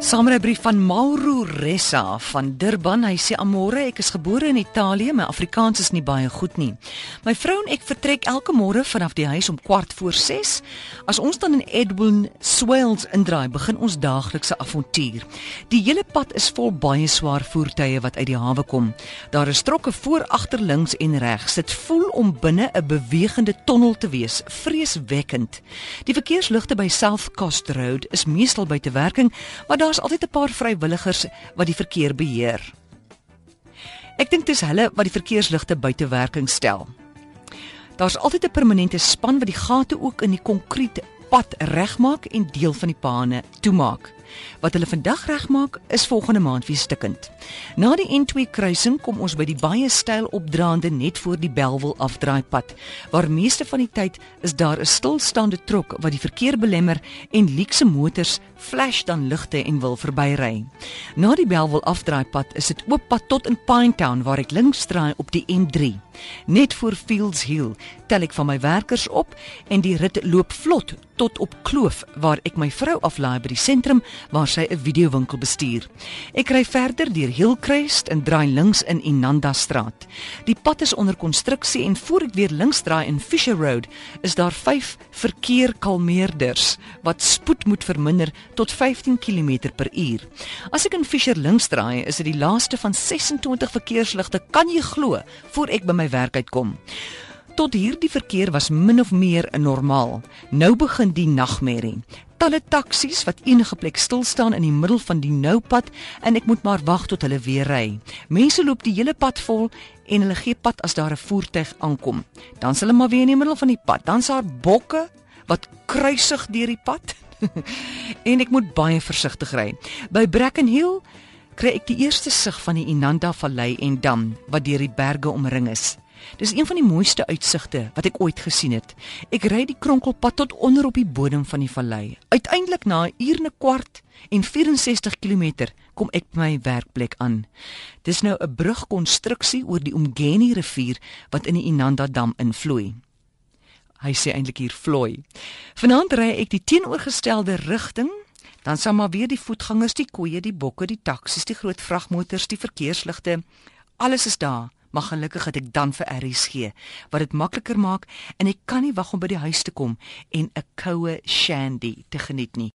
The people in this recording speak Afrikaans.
Saamrybrief van Mauro Ressa van Durban. Hy sê amore, ek is gebore in Italië, my Afrikaans is nie baie goed nie. My vrou en ek vertrek elke môre vanaf die huis om kwart voor 6. As ons dan in Edwin Swales indraai, begin ons daaglikse avontuur. Die hele pad is vol baie swaar voertuie wat uit die hawe kom. Daar is trokke voor, agter, links en regs. Dit voel om binne 'n bewegende tonnel te wees, vreeswekkend. Die verkeersligte by South Coast Road is meestal buite werking, maar daar's altyd 'n paar vrywilligers wat die verkeer beheer. Ek dink dis hulle wat die verkeersligte buite werking stel. Daar's altyd 'n permanente span wat die gate ook in die konkrete pad regmaak en deel van die bane toemaak. Wat hulle vandag regmaak is volgende maand weer stikkend. Na die N2 kruising kom ons by die baie styl opdraande net voor die Belwel afdraaipad, waar meeste van die tyd is daar 'n stilstaande trok wat die verkeer belemmer en leekse motors flash dan ligte en wil verbyry. Na die Belwel afdraaipad is dit oop pad tot in Pinetown waar ek links draai op die N3. Net voor Fields Hill tel ek van my werkers op en die rit loop vlot tot op Kloof waar ek my vrou aflaai by die sentrum waar sy 'n videowinkel bestuur. Ek ry verder deur Hillcrest en draai links in Inanda Straat. Die pad is onder konstruksie en voor ek weer links draai in Fisher Road, is daar 5 verkeerkalmeerders wat spoed moet verminder tot 15 km/h. As ek in Fisher links draai, is dit die laaste van 26 verkeersligte, kan jy glo, voor ek by my werk uitkom. Tot hierdie verkeer was min of meer normaal. Nou begin die nagmerrie talle taksies wat enige plek stil staan in die middel van die noupad en ek moet maar wag tot hulle weer ry. Mense loop die hele pad vol en hulle gee pad as daar 'n voertuig aankom. Dan s' hulle maar weer in die middel van die pad. Dan's daar bokke wat kruisig deur die pad. en ek moet baie versigtig ry. By Brackenhill kry ek die eerste sig van die Inanda Vallei en dam wat deur die berge omring is. Dis een van die mooiste uitsigte wat ek ooit gesien het. Ek ry die kronkelpad tot onder op die bodem van die vallei. Uiteindelik na 'n uur en 'n kwart en 64 km kom ek by my werkplek aan. Dis nou 'n brugkonstruksie oor die Umgeni rivier wat in die Inanda dam invloei. Hy sê eintlik hier vloei. Vanaand ry ek die teenoorgestelde rigting Dan sal maar weer die voetgangers, die koeie, die bokke, die taksies, die groot vragmotors, die verkeersligte, alles is daar maar gelukkig het ek dan vir RSG wat dit makliker maak en ek kan nie wag om by die huis te kom en 'n koue shandy te geniet nie.